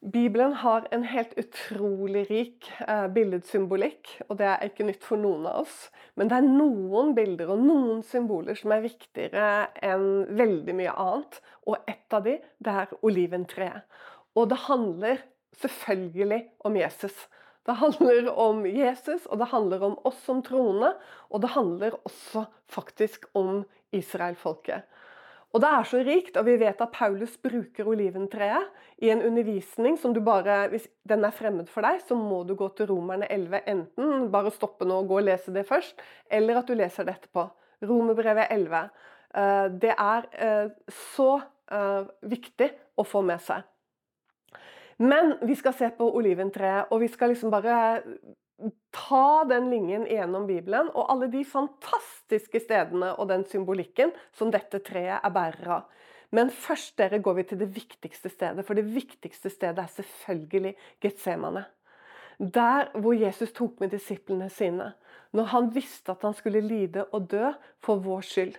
Bibelen har en helt utrolig rik eh, billedsymbolikk, og det er ikke nytt for noen av oss. Men det er noen bilder og noen symboler som er viktigere enn veldig mye annet. Og ett av de, det er oliventreet. Og det handler selvfølgelig om Jesus. Det handler om Jesus, og det handler om oss som troende. Og det handler også faktisk om israelfolket. Og det er så rikt, og vi vet at Paulus bruker oliventreet i en undervisning som du bare Hvis den er fremmed for deg, så må du gå til Romerne 11. Enten bare stoppe nå og gå og lese det først, eller at du leser det etterpå. Romerbrevet 11. Eh, det er eh, så eh, viktig å få med seg. Men vi skal se på oliventreet, og vi skal liksom bare ta den linjen gjennom Bibelen og alle de fantastiske stedene og den symbolikken som dette treet er bærer av. Men først dere går vi til det viktigste stedet, for det viktigste stedet er selvfølgelig Getsemane. Der hvor Jesus tok med disiplene sine, når han visste at han skulle lide og dø for vår skyld.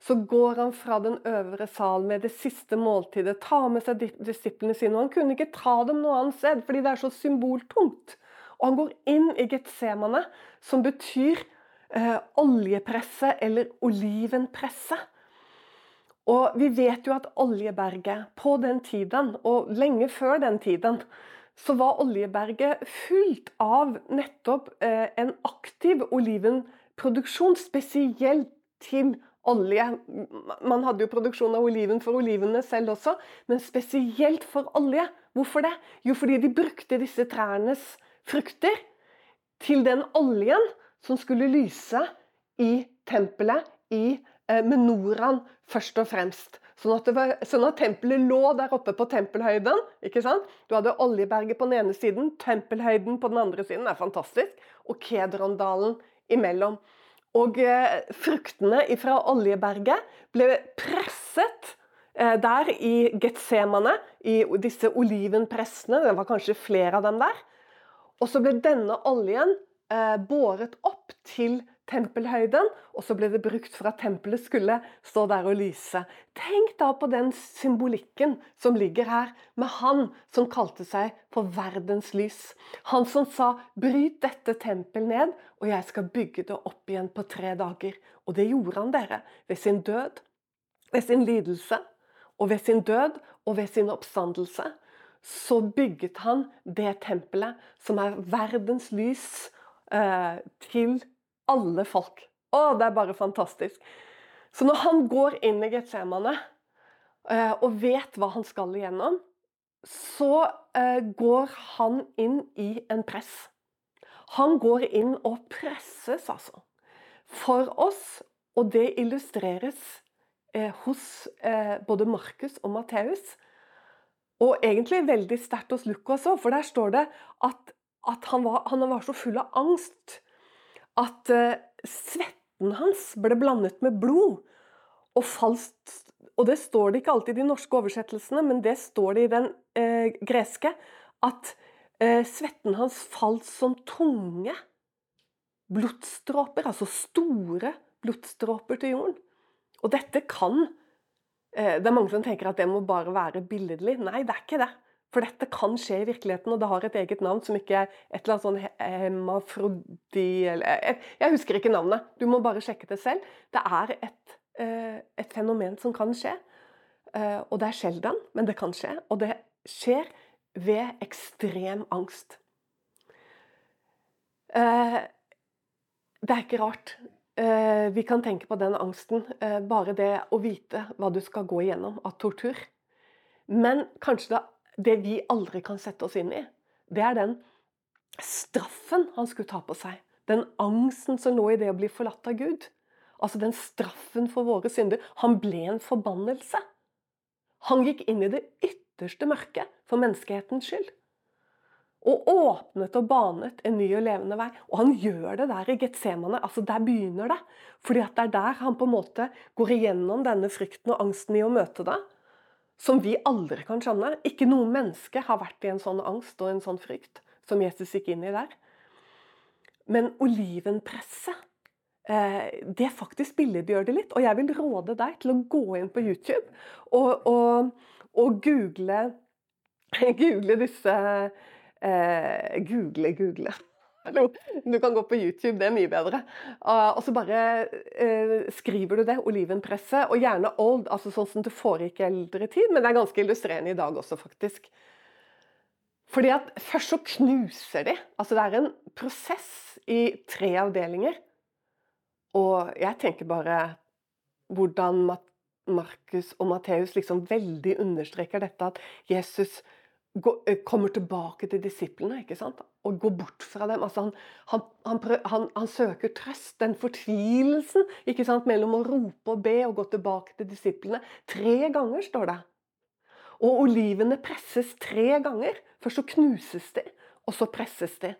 Så går han fra den øvre sal med det siste måltidet, tar med seg disiplene sine. og Han kunne ikke ta dem noe annet sted, fordi det er så symboltungt. Og han går inn i Getsemane, som betyr eh, oljepresse eller olivenpresse. Og vi vet jo at Oljeberget på den tiden, og lenge før den tiden, så var Oljeberget fullt av nettopp eh, en aktiv olivenproduksjon, spesielt til olje. Man hadde jo produksjon av oliven for olivene selv også, men spesielt for olje. Hvorfor det? Jo, fordi de brukte disse trærnes frukter til den oljen som skulle lyse i tempelet, i eh, menoraen først og fremst. Sånn at, var, sånn at, tempelet lå der oppe på tempelhøyden. ikke sant? Du hadde Oljeberget på den ene siden, tempelhøyden på den andre siden. Det er fantastisk. Og Kedrondalen imellom. Og eh, fruktene fra Oljeberget ble presset eh, der i Getsemane, i disse olivenpressene. Det var kanskje flere av dem der. Og så ble denne oljen eh, båret opp til tempelhøyden, og så ble det brukt for at tempelet skulle stå der og lyse. Tenk da på den symbolikken som ligger her, med han som kalte seg for verdens lys. Han som sa 'bryt dette tempel ned, og jeg skal bygge det opp igjen på tre dager'. Og det gjorde han, dere, ved sin død, ved sin lidelse, og ved sin død og ved sin oppstandelse så bygget han det tempelet som er verdens lys eh, til alle folk. Å, det er bare fantastisk. Så når han går inn i Getsemane eh, og vet hva han skal igjennom, så eh, går han inn i en press. Han går inn og presses, altså. For oss, og det illustreres hos både Markus og Matteus, og egentlig veldig sterkt hos Lukas òg, for der står det at, at han, var, han, var, så full av angst at uh, svetten hans ble blandet med blod. Og falskt Og det står det ikke alltid i de norske oversettelsene, men det står det i den uh, greske. At uh, svetten hans falt som tunge blodstråper, altså store blodstråper til jorden. Og dette kan det er mange som tenker at det må bare være billedlig. Nei, det er ikke det. For dette kan skje i virkeligheten, og det har et eget navn som ikke er et eller annet sånn hemafrodi eller Jeg husker ikke navnet. Du må bare sjekke det selv. Det er et, eh, et fenomen som kan skje. Eh, og det er sjelden, men det kan skje. Og det skjer ved ekstrem angst. Det er ikke rart. Eh, vi kan tenke på den angsten. Eh, bare det å vite hva du skal gå igjennom av tortur. Men kanskje det, vi aldri kan sette oss inn i, det er den straffen han skulle ta på seg. Den angsten som lå i det å bli forlatt av Gud. Altså den straffen for våre synder. Han ble en forbannelse. Han gikk inn i det ytterste mørket for menneskehetens skyld og åpnet og banet en ny og levende vei. Og han gjør det der i Getsemane. altså Der begynner det. Fordi at det er der han på en måte går igjennom denne frykten og angsten i å møte det. Som vi aldri kan skjønne. Ikke noe menneske har vært i en sånn angst og en sånn frykt som Jesus gikk inn i der. Men olivenpresset, eh, det faktisk billedgjør det litt. Og jeg vil råde deg til å gå inn på YouTube og, og, og google google disse eh, Google, google. Du kan gå på YouTube, det er mye bedre. Uh, og så bare eh, skriver du det, olivenpresse, og gjerne old, altså sånn som det foregikk i eldre tid, men det er ganske illustrerende i dag også, faktisk. Fordi at først så knuser de. Altså det er en prosess i tre avdelinger. Og jeg tenker bare hvordan Markus og Matteus liksom veldig understreker dette at Jesus kommer tilbake til disiplene ikke sant? og går bort fra dem. Altså han, han, han, prøver, han, søker trøst, den fortvilelsen ikke sant? mellom å rope og be og gå tilbake til disiplene. Tre ganger står det. Og olivene presses tre ganger. Først så knuses de, og så presses de.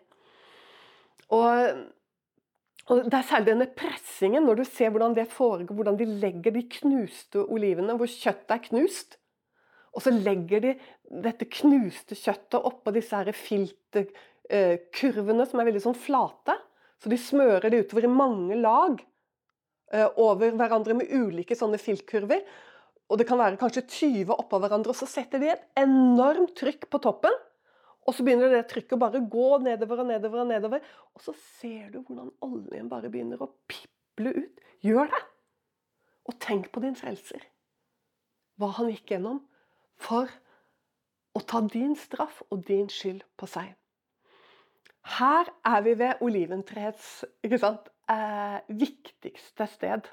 Og, og Det er særlig denne pressingen, når du ser hvordan det foregår, hvordan de legger de knuste olivene, hvor kjøttet er knust. Og så legger de dette knuste kjøttet oppå disse her filterkurvene som er veldig sånn flate. Så de smører det utover i mange lag eh, over hverandre med ulike sånne filtkurver. Og det kan være kanskje 20 oppå hverandre. Og så setter de et enormt trykk på toppen. Og så begynner det trykket å bare gå nedover og nedover og nedover. Og så ser du hvordan oljen bare begynner å piple ut. Gjør det! Og tenk på din frelser. Hva han gikk gjennom for å ta din straff og din skyld på seg. Her er vi ved oliventreets eh, viktigste sted.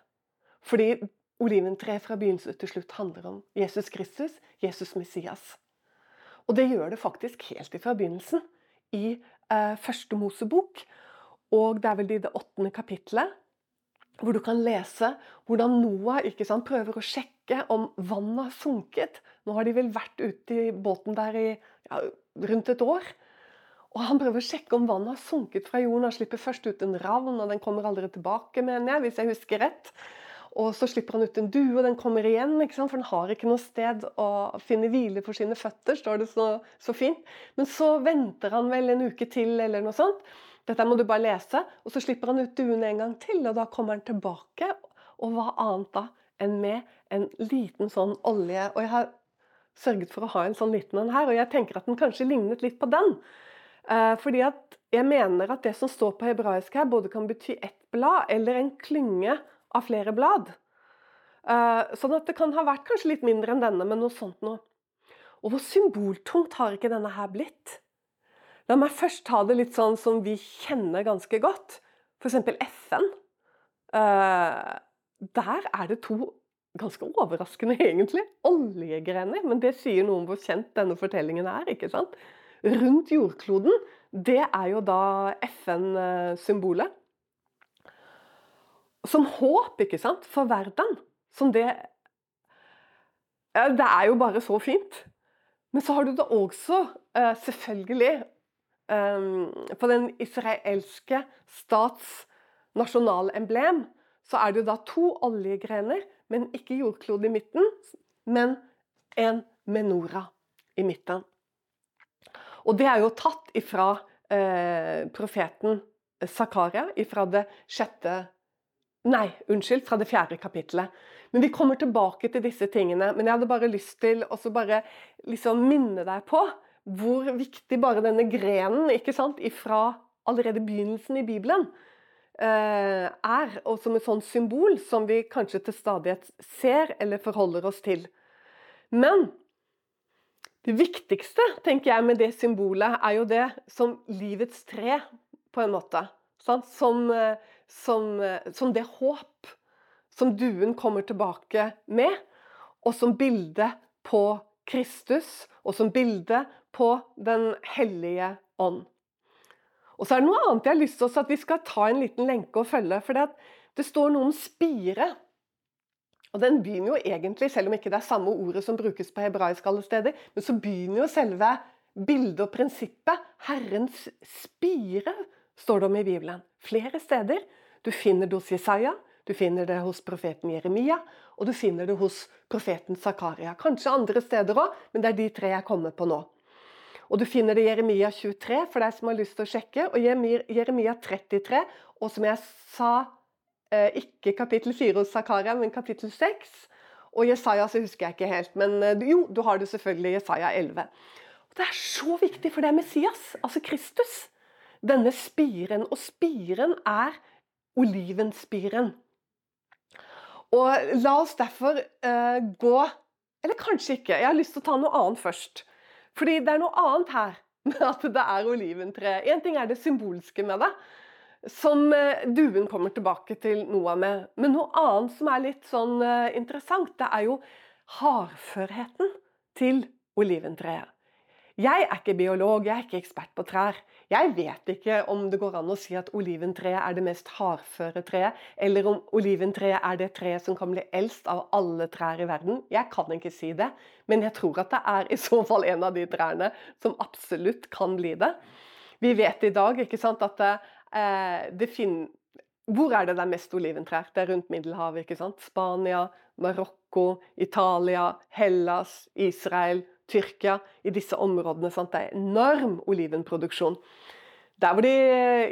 Fordi oliventreet fra begynnelse til slutt handler om Jesus Kristus, Jesus Messias. Og det gjør det faktisk helt fra begynnelsen i eh, første Mosebok. Og det er vel i det åttende kapitlet, hvor du kan lese hvordan Noah sant, prøver å sjekke om vannet har sunket. Nå har de vel vært ute i båten der i ja, rundt et år. Og Han prøver å sjekke om vannet har sunket fra jorden. Han slipper først ut en ravn, og den kommer aldri tilbake, mener jeg, hvis jeg husker rett. Og Så slipper han ut en due, og den kommer igjen, for den har ikke noe sted å finne hvile for sine føtter, står det så, så fint. Men så venter han vel en uke til, eller noe sånt. Dette må du bare lese. Og så slipper han ut duen en gang til, og da kommer han tilbake. Og hva annet da enn med en liten sånn olje. Og jeg har sørget for å ha en sånn liten en her, og jeg tenker at den kanskje lignet litt på den. Eh, fordi at jeg mener at det som står på hebraisk her, både kan bety ett blad eller en klynge av flere blad. Eh, sånn at det kan ha vært kanskje litt mindre enn denne, men noe sånt noe. Og hvor symboltungt har ikke denne her blitt? La meg først ta det litt sånn som vi kjenner ganske godt. F.eks. FN. Uh, der er det to ganske overraskende, egentlig, oljegrener. Men det sier noe om hvor kjent denne fortellingen er. ikke sant? Rundt jordkloden, det er jo da FN-symbolet. Som håp, ikke sant, for verden. Som det Det er jo bare så fint. Men så har du det også, uh, selvfølgelig, Ehm, på den israelske stats nasjonalemblem så er det jo da to oljegrener, men ikke jordklode i midten, men en menora i midten. Og det er jo tatt ifra eh, profeten Zakaria, ifra det sjette Nei, unnskyld, fra det fjerde kapittelet. Men vi kommer tilbake til disse tingene. Men jeg hadde bare lyst til å bare liksom minne deg på hvor viktig bare denne grenen ikke sant, ifra allerede begynnelsen i Bibelen er, og som et sånt symbol som vi kanskje til stadighet ser eller forholder oss til. Men det viktigste tenker jeg med det symbolet, er jo det som livets tre, på en måte. Som, som, som, det håp som duen kommer tilbake med, og som bilde på Kristus, og som bilde på Den hellige ånd. Og så er det noe annet jeg har lyst til at vi skal ta en liten lenke og følge. For det, står noe om spire. Og den begynner jo egentlig, selv om ikke det er samme ordet som brukes på hebraisk alle steder, men så begynner jo selve bildet og prinsippet. Herrens spire, står det om i Bibelen. Flere steder. Du finner det hos Jesaja, du finner det hos profeten Jeremia, og du finner det hos profeten Zakaria. Kanskje andre steder òg, men det er de tre jeg kommer på nå. Og Du finner det i Jeremia 23 for deg som har lyst til å sjekke, og Jeremia 33, og som jeg sa, eh, ikke kapittel 4 hos Zakaria, men kapittel 6. Og Jesaja så husker jeg ikke helt, men eh, jo, du har det selvfølgelig Jesaja 11. Og Det er så viktig, for det er Messias, altså Kristus. Denne spiren. Og spiren er olivenspiren. Og la oss derfor uh, gå Eller kanskje ikke. Jeg har lyst til å ta noe annet først. Fordi det er noe annet her med at det er oliventre. Én ting er det symbolske med det, som uh, duen kommer tilbake til Noah med. Men noe annet som er litt sånn uh, interessant, det er jo hardførheten til oliventreet. Jeg er ikke biolog, jeg er ikke ekspert på trær. Jeg vet ikke om det går an å si at oliventreet er det mest hardføre treet, eller om oliventreet er det treet som kan bli eldst av alle trær i verden. Jeg kan ikke si det, men jeg tror at det er i så fall en av de trærne som absolutt kan bli det. Vi vet i dag ikke sant, at det, eh, det finner hvor er det det er mest oliventrær? Det er rundt Middelhavet. ikke sant? Spania, Marokko, Italia, Hellas, Israel, Tyrkia, i disse områdene. Sant? Det er enorm olivenproduksjon. Der hvor de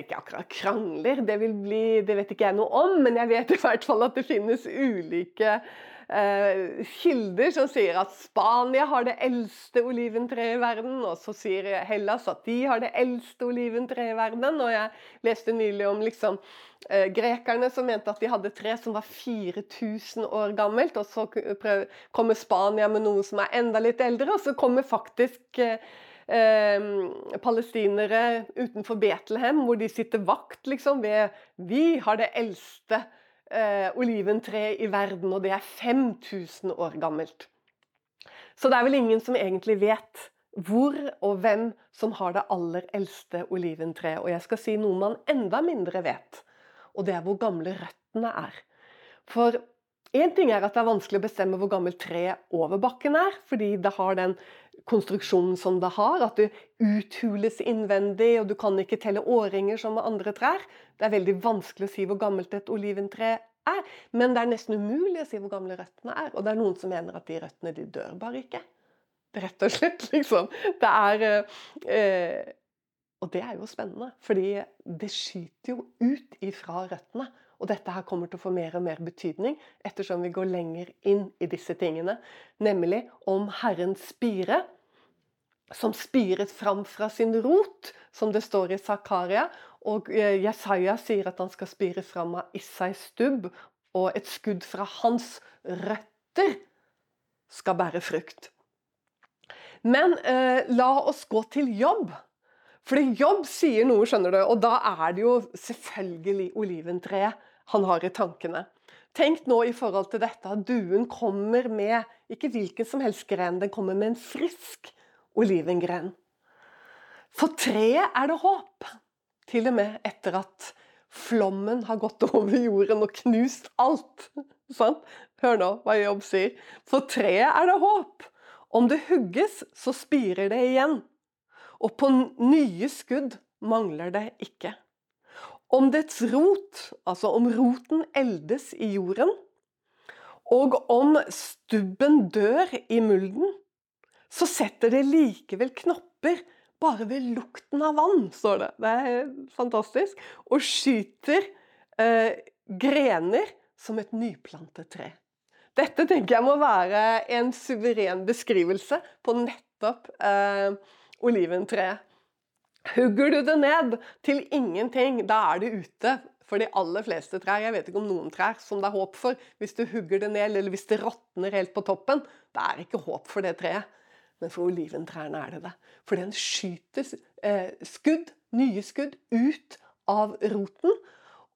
ikke akkurat krangler, det, bli, det, vet ikke jeg noe om, men jeg vet i hvert fall at det finnes ulike eh, kilder som sier at Spania har det eldste oliventreet i verden, og så sier Hellas at de har det eldste oliventreet i verden. Og jeg leste nylig om liksom, eh, grekerne som mente at de hadde tre som var 4000 år gammelt, og så kommer Spania med noe som er enda litt eldre, og så kommer faktisk eh, eh, palestinere utenfor Betlehem, hvor de sitter vakt liksom, ved Vi har det eldste eh, oliventre i verden, og det er 5000 år gammelt. Så det er vel ingen som egentlig vet hvor og hvem som har det aller eldste oliventreet. Og jeg skal si noe man enda mindre vet, og det er hvor gamle røttene er. For Én ting er at det er vanskelig å bestemme hvor gammelt treet over bakken er, fordi det har den konstruksjonen som det har, at det uthules innvendig, og du kan ikke telle årringer som med andre trær. Det er veldig vanskelig å si hvor gammelt et oliventre er, men det er nesten umulig å si hvor gamle røttene er. Og det er noen som mener at de røttene de dør bare ikke. Rett og slett, liksom. Det er eh, Og det er jo spennende, fordi det skyter jo ut ifra røttene. Og dette her kommer til å få mer og mer betydning ettersom vi går lenger inn i disse tingene. Nemlig om Herrens spire, som spiret fram fra sin rot, som det står i Zakaria. Og eh, Jesaja sier at han skal spire fram av Isais stubb, og et skudd fra hans røtter skal bære frukt. Men eh, la oss gå til jobb. Fordi jobb sier noe, skjønner du, og da er det jo selvfølgelig oliventreet han har i tankene. Tenk nå i forhold til dette at duen kommer med ikke hvilken som helst gren, den kommer med en frisk olivengren. For treet er det håp, til og med etter at flommen har gått over jorden og knust alt. Sånn? Hør nå hva Jobb sier. For treet er det håp. Om det hugges, så spirer det igjen og på nye skudd mangler det ikke. Om dets rot, altså om roten eldes i jorden, og om stubben dør i mulden, så setter det likevel knopper bare ved lukten av vann, står det. Det er fantastisk. Og skyter eh, grener som et nyplantet tre. Dette tenker jeg må være en suveren beskrivelse på nettopp eh, oliventreet. Hugger du det ned til ingenting, da er det ute for de aller fleste trær. Jeg vet ikke om noen trær som det er håp for. Hvis du hugger det ned, eller hvis det råtner helt på toppen, da er det ikke håp for det treet. Men for oliventrærne er det det. For den skyter eh, skudd, nye skudd, ut av roten.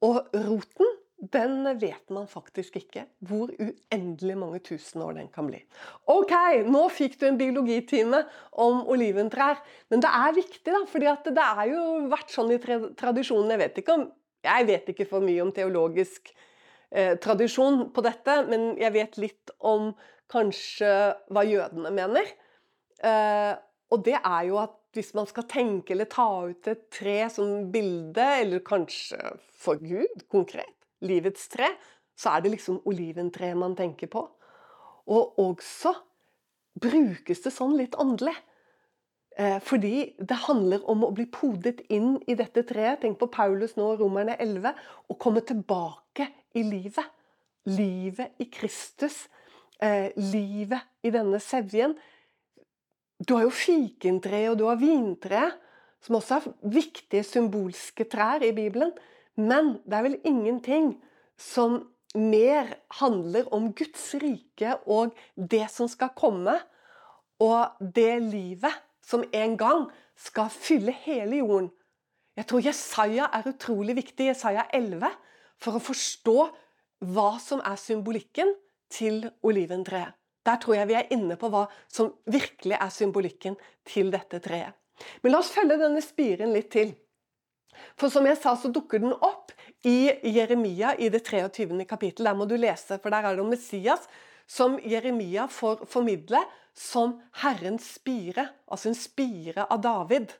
Og roten den vet man faktisk ikke hvor uendelig mange tusen år den kan bli. Ok, nå fikk du en biologitime om oliventrær. Men det er viktig, da, fordi det har jo vært sånn i tradisjonen. Jeg vet ikke, om, jeg vet ikke for mye om teologisk eh, tradisjon på dette, men jeg vet litt om kanskje hva jødene mener. Eh, og det er jo at hvis man skal tenke eller ta ut et tre som bilde, eller kanskje for Gud konkret, livets tre, så er det liksom oliventreet man tenker på. Og også brukes det sånn litt åndelig. Eh, fordi det handler om å bli podet inn i dette treet. Tenk på Paulus nå, Romerne 11. Å komme tilbake i livet. Livet i Kristus. Eh, livet i denne sevjen. du har jo fikentreet, og du har vintre, som også er viktige symbolske trær i Bibelen. Men det er vel ingenting som mer handler om Guds rike og det som skal komme, og det livet som en gang skal fylle hele jorden. Jeg tror Jesaja er utrolig viktig, Jesaja 11, for å forstå hva som er symbolikken til oliventreet. Der tror jeg vi er inne på hva som virkelig er symbolikken til dette treet. Men la oss følge denne spiren litt til. For som jeg sa, så dukker den opp i Jeremia i det 23. kapittel. Der må du lese, for der er det om Messias som Jeremia får formidle som Herrens spire, altså en spire av David.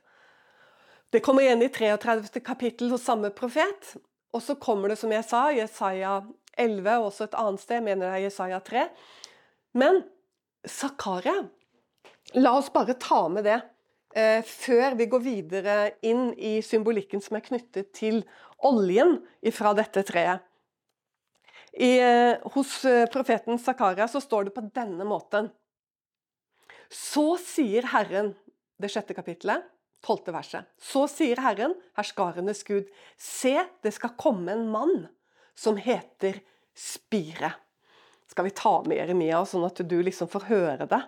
Det kommer igjen i 33. kapittel hos samme profet. Og så kommer det, som jeg sa, Jesaja 11, og også et annet sted, mener er Jesaja 3. Men Zakaria La oss bare ta med det før vi går videre inn i symbolikken som er knyttet til oljen fra dette treet. I, eh, hos eh, profeten Zakaria så står det på denne måten. Så sier Herren, det sjette kapittelet, tolvte verset. Så sier Herren, herskarenes Gud, se, det skal komme en mann som heter Spire skal vi ta med Jeremia, sånn at du liksom får høre det.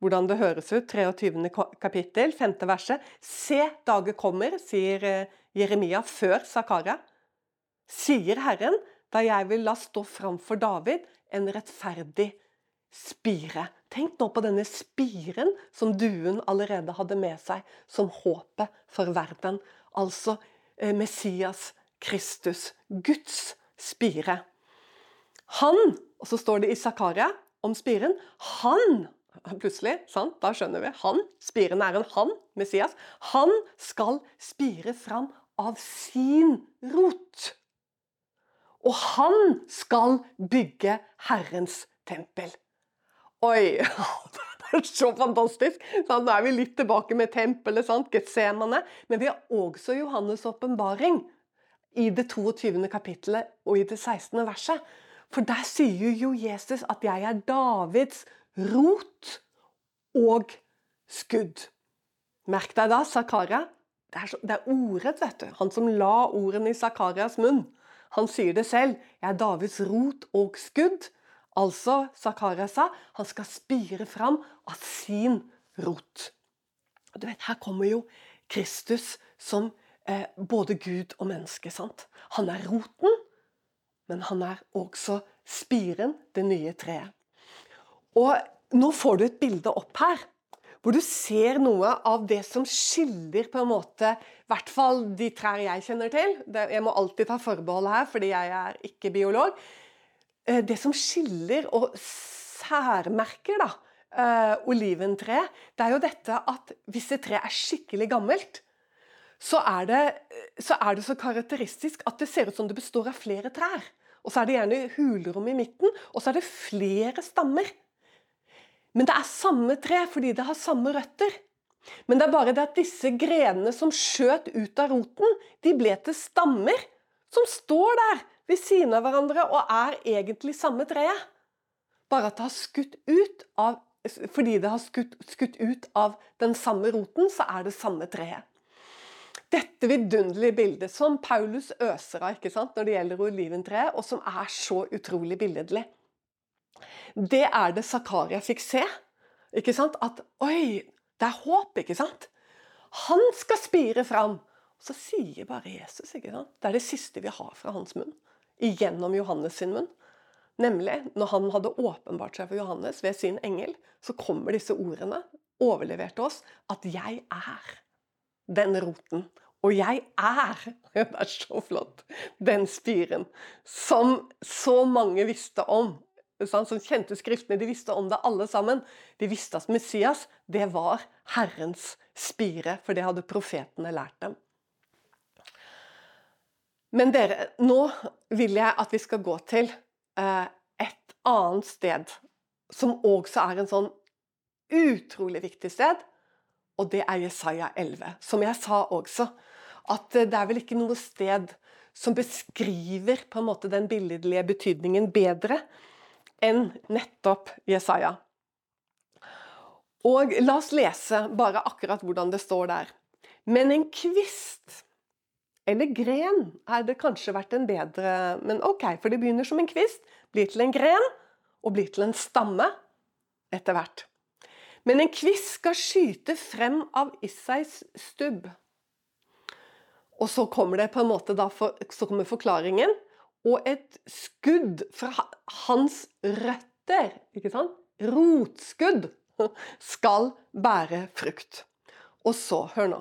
Hvordan det høres ut. 23. kapittel, 5. verset. Se, dager kommer, sier eh, Jeremia før Zakaria. Sier Herren, da jeg vil la stå fram for David en rettferdig spire. Tenk nå på denne spiren som duen allerede hadde med seg som håpet for verden. Altså eh, Messias Kristus, Guds spire. Han og så står det i Zakaria om spiren. Han Plutselig, sant? da skjønner vi. Han, spiren er en han, Messias. Han skal spire fram av sin rot. Og han skal bygge Herrens tempel. Oi! Det er så fantastisk! Nå er vi litt tilbake med tempelet, sant? Getsemane. Men vi har også Johannes' åpenbaring i det 22. kapittelet og i det 16. verset. For der sier jo Jesus at 'jeg er Davids rot og skudd'. Merk deg da, Zakaria. Det er, så, det er ordrett, vet du. Han som la ordene i Zakarias munn. Han sier det selv. 'Jeg er Davids rot og skudd'. Altså, Zakaria sa, han skal spire fram av sin rot. Du vet, Her kommer jo Kristus som eh, både Gud og menneske. sant? Han er roten, men han er også spiren, det nye treet. Og nå får du et bilde opp her, hvor du ser noe av det som skiller på en måte I hvert fall de trær jeg kjenner til. Jeg må alltid ta forbehold her, fordi jeg er ikke biolog. Eh, det som skiller og særmerker da, oliventre, oliventreet, det er jo dette at hvis et tre er skikkelig gammelt, så er, det, så er det så karakteristisk at det ser ut som det består av flere trær. Og så er det gjerne hulrom i midten, og så er det flere stammer. Men det er samme tre fordi det har samme røtter. Men det er bare det at disse grenene som skjøt ut av roten, de ble til stammer som står der ved siden av hverandre og er egentlig samme treet. Bare at det har skutt ut av Fordi det har skutt, skutt ut av den samme roten, så er det samme treet dette vidunderlige bildet som Paulus øser av ikke sant, når det gjelder oliventreet, og som er så utrolig billedlig. Det er det Zakaria fikk se. ikke sant? At oi, det er håp, ikke sant? Han skal spire fram. Så sier bare Jesus ikke sant? Det er det siste vi har fra hans munn. Igjennom Johannes sin munn. Nemlig, når han hadde åpenbart seg for Johannes ved sin engel, så kommer disse ordene overlevert oss at 'jeg er' den roten. Og jeg er, det er så flott, den spiren som så mange visste om. Som kjente Skriftene, de visste om det alle sammen. De visste at Messias, det var Herrens spire, for det hadde profetene lært dem. Men dere, nå vil jeg at vi skal gå til eh, et annet sted, som også er en sånn utrolig viktig sted, og det er Jesaja 11. Som jeg sa også, at det er vel ikke noe sted som beskriver på en måte den billedlige betydningen bedre enn nettopp Jesaja. Og la oss lese bare akkurat hvordan det står der. Men en kvist eller gren hadde kanskje vært en bedre Men OK, for det begynner som en kvist, blir til en gren og blir til en stamme etter hvert. Men en kvist skal skyte frem av Issais stubb. Og så kommer det på en måte da så kommer forklaringen. Og et skudd fra hans røtter, ikke sant? rotskudd, skal bære frukt. Og så, hør nå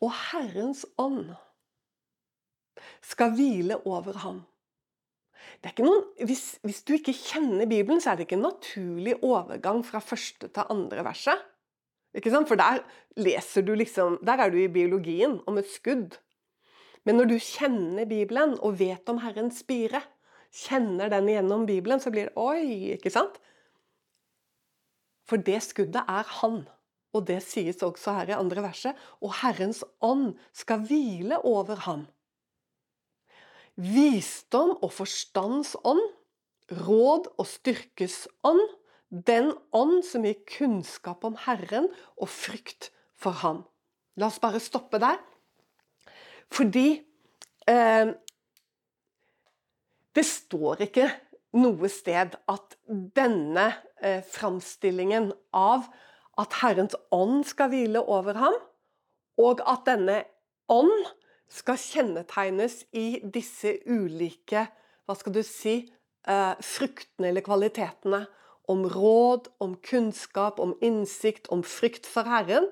Og Herrens ånd skal hvile over ham. Noen, hvis, hvis, du ikke kjenner Bibelen, så er det ikke en naturlig overgang fra første til andre verset. For der leser du liksom Der er du i biologien, om et skudd. Men når du kjenner Bibelen og vet om Herrens spire, kjenner den gjennom Bibelen, så blir det Oi! Ikke sant? For det skuddet er Han. Og det sies også her i andre verset. Og Herrens ånd skal hvile over ham. Visdom og forstands ånd, råd og styrkes ånd, den ånd som gir kunnskap om Herren og frykt for ham. La oss bare stoppe der. Fordi eh, det står ikke noe sted at denne eh, framstillingen av at Herrens ånd skal hvile over ham, og at denne ånd skal kjennetegnes i disse ulike hva skal du si, eh, fruktene eller kvalitetene. Om råd, om kunnskap, om innsikt, om frykt for Herren.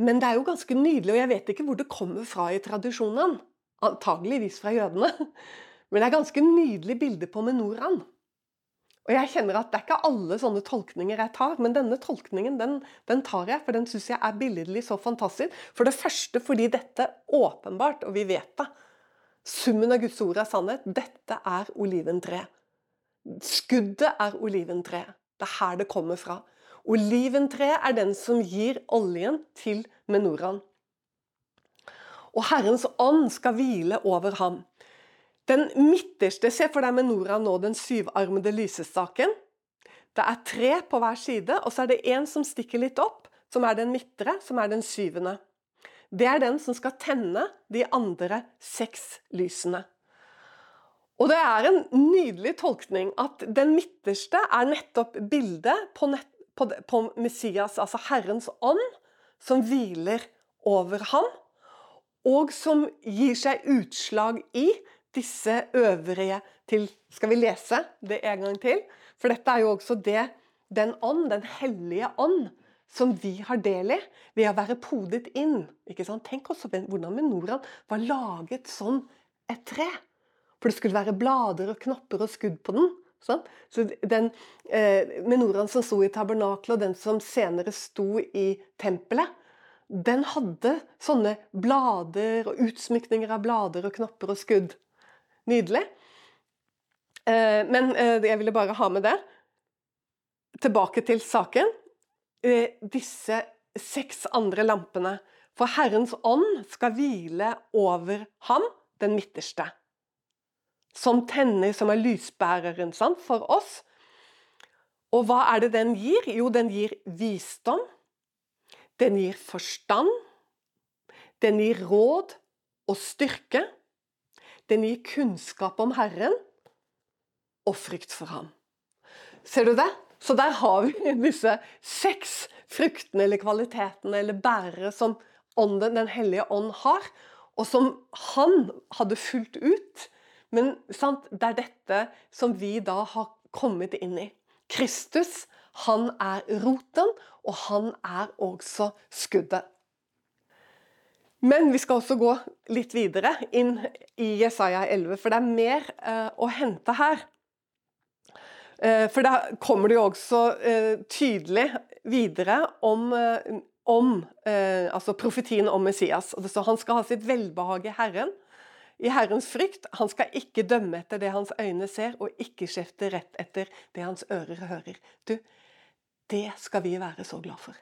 Men det er jo ganske nydelig, og jeg vet ikke hvor det kommer fra i tradisjonen. Antageligvis fra jødene. Men det er ganske nydelig bilde på menoraen. Og jeg kjenner at Det er ikke alle sånne tolkninger jeg tar, men denne tolkningen den, den tar jeg, for den syns jeg er billedlig så fantastisk. For det første fordi dette åpenbart, og vi vet det, summen av Guds ord er sannhet. Dette er oliventreet. Skuddet er oliventreet. Det er her det kommer fra. Oliventreet er den som gir oljen til Menoran. Og Herrens ånd skal hvile over ham. Den midterste, Se for deg Menoran nå, den syvarmede lysestaken. Det er tre på hver side, og så er det én som stikker litt opp, som er den midtre, som er den syvende. Det er den som skal tenne de andre seks lysene. Og det er en nydelig tolkning at den midterste er nettopp bildet på, nett, på, på Messias, altså Herrens ånd, som hviler over ham, og som gir seg utslag i disse øvrige til Skal vi lese det en gang til? For dette er jo også det, den ånd, den hellige ånd, som vi har del i ved å være podet inn. Ikke sant? Tenk også hvordan menoraen var laget som et tre. For det skulle være blader og knopper og skudd på den. Sånn? Så den eh, menoraen som sto i tabernaklet, og den som senere sto i tempelet, den hadde sånne blader og utsmykninger av blader og knopper og skudd. Nydelig. Eh, men eh, jeg ville bare ha med det. Tilbake til saken. Eh, disse seks andre lampene. For Herrens ånd skal hvile over ham, den midterste. Som tenner, som er lysbæreren sant, for oss. Og hva er det den gir? Jo, den gir visdom. Den gir forstand. Den gir råd og styrke. Den gir kunnskap om Herren og frykt for ham. Ser du det? Så der har vi disse seks fruktene eller kvalitetene eller bærere som ånden, Den hellige ånd har, og som han hadde fulgt ut. Men sant, det er dette som vi da har kommet inn i. Kristus, han er roten, og han er også skuddet. Men vi skal også gå litt videre inn i Jesaja 11, for det er mer eh, å hente her. Eh, for da kommer det jo også eh, tydelig videre om, eh, om eh, altså profetien om Messias. Og står han skal ha sitt velbehag i Herren, i Herrens frykt. Han skal ikke dømme etter det hans øyne ser, og ikke skjefte rett etter det hans ører hører. Du, det skal vi være så glad for.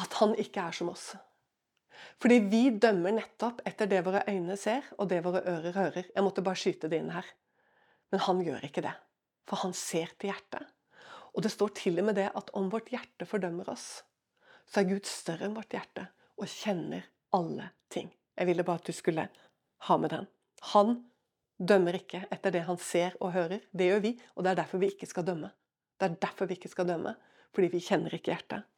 At han ikke er som oss. Fordi vi dømmer nettopp etter det våre øyne ser, og det våre ører hører. Jeg måtte bare skyte det inn her. Men han gjør ikke det. For han ser til hjertet. Og det står til og med det at om vårt hjerte fordømmer oss, så er Gud større enn vårt hjerte og kjenner alle ting. Jeg ville bare at du skulle ha med den. Han dømmer ikke etter det han ser og hører. Det gjør vi, og det er derfor vi ikke skal dømme. Det er derfor vi ikke skal dømme, fordi vi kjenner ikke hjertet.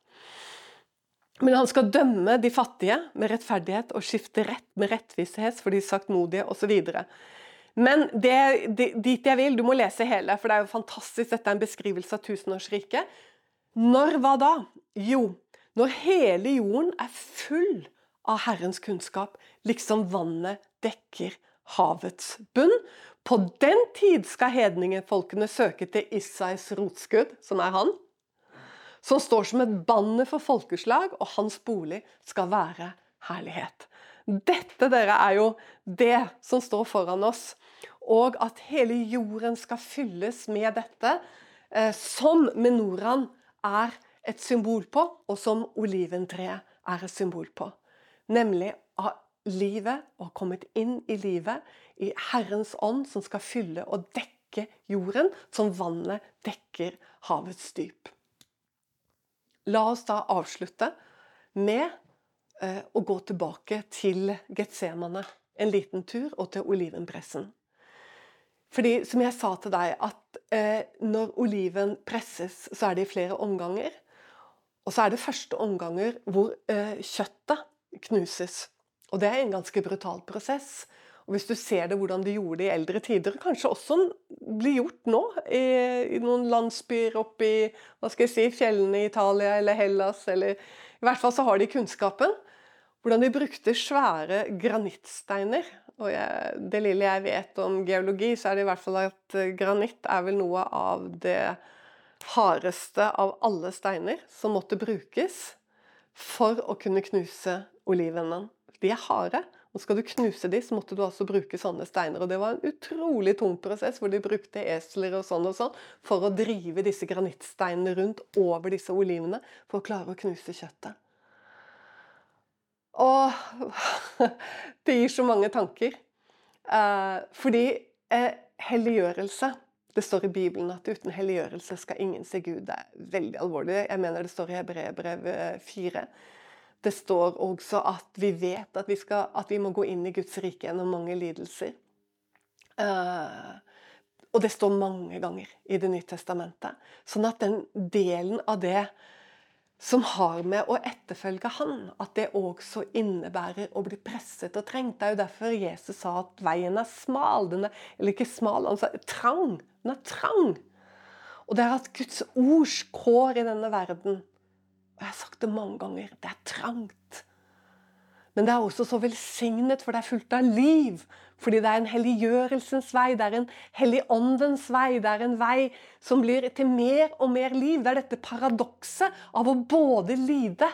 Men han skal dømme de fattige med rettferdighet og skifte rett med rettvishet for de saktmodige osv. Men det, det, dit jeg vil, du må lese hele, for det er jo fantastisk. Dette er en beskrivelse av tusenårsriket. Når hva da? Jo, når hele jorden er full av Herrens kunnskap, liksom vannet dekker havets bunn. På den tid skal hedningefolkene søke til Isais rotskudd, som er han, som står som et banner for folkeslag, og hans bolig skal være herlighet. Dette dere, er jo det som står foran oss. Og at hele jorden skal fylles med dette, eh, som menoraen er et symbol på, og som oliventreet er et symbol på. Nemlig livet og kommet inn i livet i Herrens ånd, som skal fylle og dekke jorden, som vannet dekker havets dyp. La oss da avslutte med eh, å gå tilbake til Getsemane en liten tur, og til olivenpressen. Fordi, som jeg sa til deg, at eh, når oliven presses, så er det i flere omganger. Og så er det første omganger hvor eh, kjøttet knuses. Og det er en ganske brutal prosess. Og Hvis du ser det hvordan de gjorde det i eldre tider, kanskje også blir gjort nå i, i noen landsbyer oppe i hva skal jeg si, fjellene i Italia eller Hellas, eller i hvert fall så har de kunnskapen. Hvordan de brukte svære granittsteiner. Og jeg, det lille jeg vet om geologi, så er det i hvert fall at eh, granitt er vel noe av det hardeste av alle steiner som måtte brukes for å kunne knuse olivenen. De er harde. Og skal du knuse de, så måtte du altså bruke sånne steiner. Og det var en utrolig tung prosess, hvor de brukte esler og sånn og sånn for å drive disse granittsteinene rundt over disse olivene for å klare å knuse kjøttet. Og det gir så mange tanker. Eh, fordi eh, helliggjørelse Det står i Bibelen at uten helliggjørelse skal ingen se Gud. Det er veldig alvorlig. Jeg mener det står i Hebreerbrevet 4. Det står også at vi vet at vi, skal, at vi må gå inn i Guds rike gjennom mange lidelser. Uh, og det står mange ganger i Det nye testamentet. Sånn at den delen av det som har med å etterfølge Han, at det også innebærer å bli presset og trengt. Det er jo derfor Jesus sa at veien er smal. Den er, eller ikke smal, sa trang. Den er trang. Og det er at Guds ords kår i denne verden og jeg har sagt det mange ganger det er trangt. Men det er også så velsignet, for det er fullt av liv. Fordi det er en helliggjørelsens vei, det er en helligåndens vei. Det er en vei som blir til mer og mer liv. Det er dette paradokset av å både lide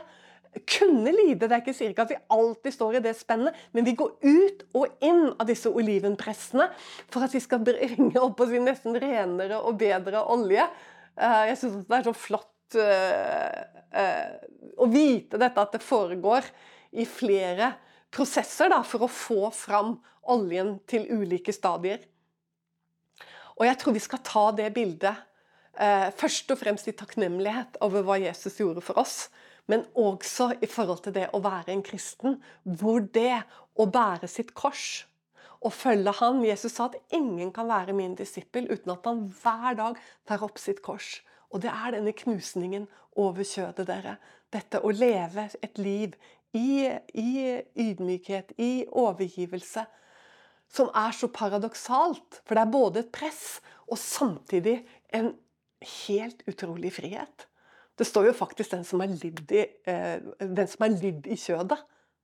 kunne lide. Det er ikke sikkert at vi alltid står i det spennet, men vi går ut og inn av disse olivenpressene for at vi skal bringe opp oss nesten renere og bedre olje. Eh, jeg syns det er så flott uh, å vite dette, at det foregår i flere prosesser da, for å få fram oljen til ulike stadier. Og jeg tror vi skal ta det bildet uh, først og fremst i takknemlighet over hva Jesus gjorde for oss, men også i forhold til det å være en kristen, hvor det å bære sitt kors og følge han Jesus sa at ingen kan være min disippel uten at han hver dag tar opp sitt kors og det er denne knusningen over kjødet, dere. Dette å leve et liv i, i ydmykhet, i overgivelse, som er så paradoksalt. For det er både et press og samtidig en helt utrolig frihet. Det står jo faktisk 'den som er lidd i, eh, i kjødet'.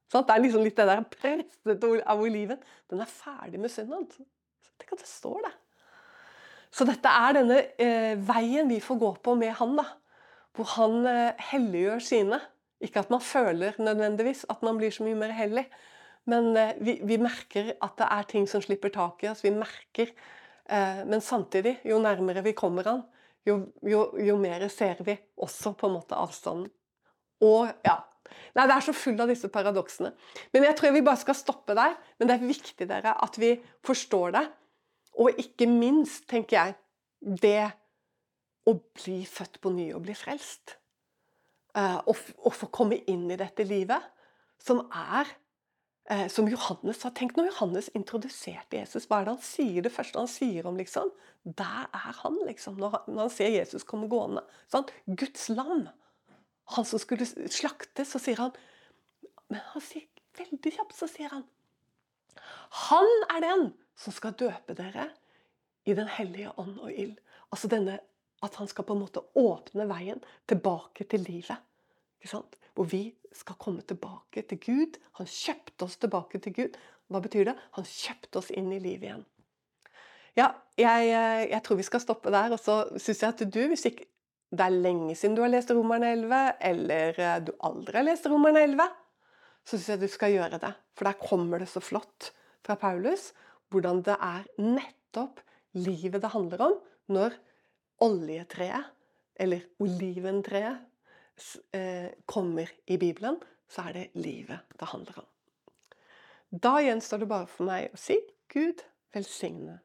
Sånn? Det er liksom litt det der presset av oliven. Den er ferdig med synden. Tenk at det står det. Så dette er denne eh, veien vi får gå på med han, da. Hvor han eh, helliggjør sine. Ikke at man føler nødvendigvis at man blir så mye mer hellig, men eh, vi, vi, merker at det er ting som slipper tak i oss. Vi merker eh, Men samtidig, jo nærmere vi kommer han, jo, jo, jo mer ser vi også på en måte avstanden. Og ja, Nei, Det er så full av disse paradoksene. Men jeg tror vi bare skal stoppe der. Men det er viktig dere, at vi forstår det. Og ikke minst, tenker jeg, det å bli født på ny og bli frelst. Å og få komme inn i dette livet, som er eh, som Johannes har tenkt når Johannes introduserte Jesus. Hva er det han sier? Det første han sier om liksom, Der er han, liksom. Når han, når han ser Jesus komme gående. Sant? Guds lam. Han som skulle slaktes. Så sier han Men han sier veldig kjapt så sier han Han er den som skal døpe dere i Den hellige ånd og ild. Altså denne at han skal på en måte åpne veien tilbake til livet. Hvor vi skal komme tilbake til Gud. Han kjøpte oss tilbake til Gud. Hva betyr det? Han kjøpte oss inn i livet igjen. Ja, jeg, jeg tror vi skal stoppe der. Og så syns jeg at du, hvis ikke det er lenge siden du har lest Romerne 11, eller eh, du aldri har lest Romerne 11, så syns jeg du skal gjøre det. For der kommer det så flott fra Paulus hvordan det er nettopp livet det handler om når oljetreet, eller oliventreet, eh, kommer i Bibelen, så er det livet det handler om. Da gjenstår det bare for meg å si Gud velsigne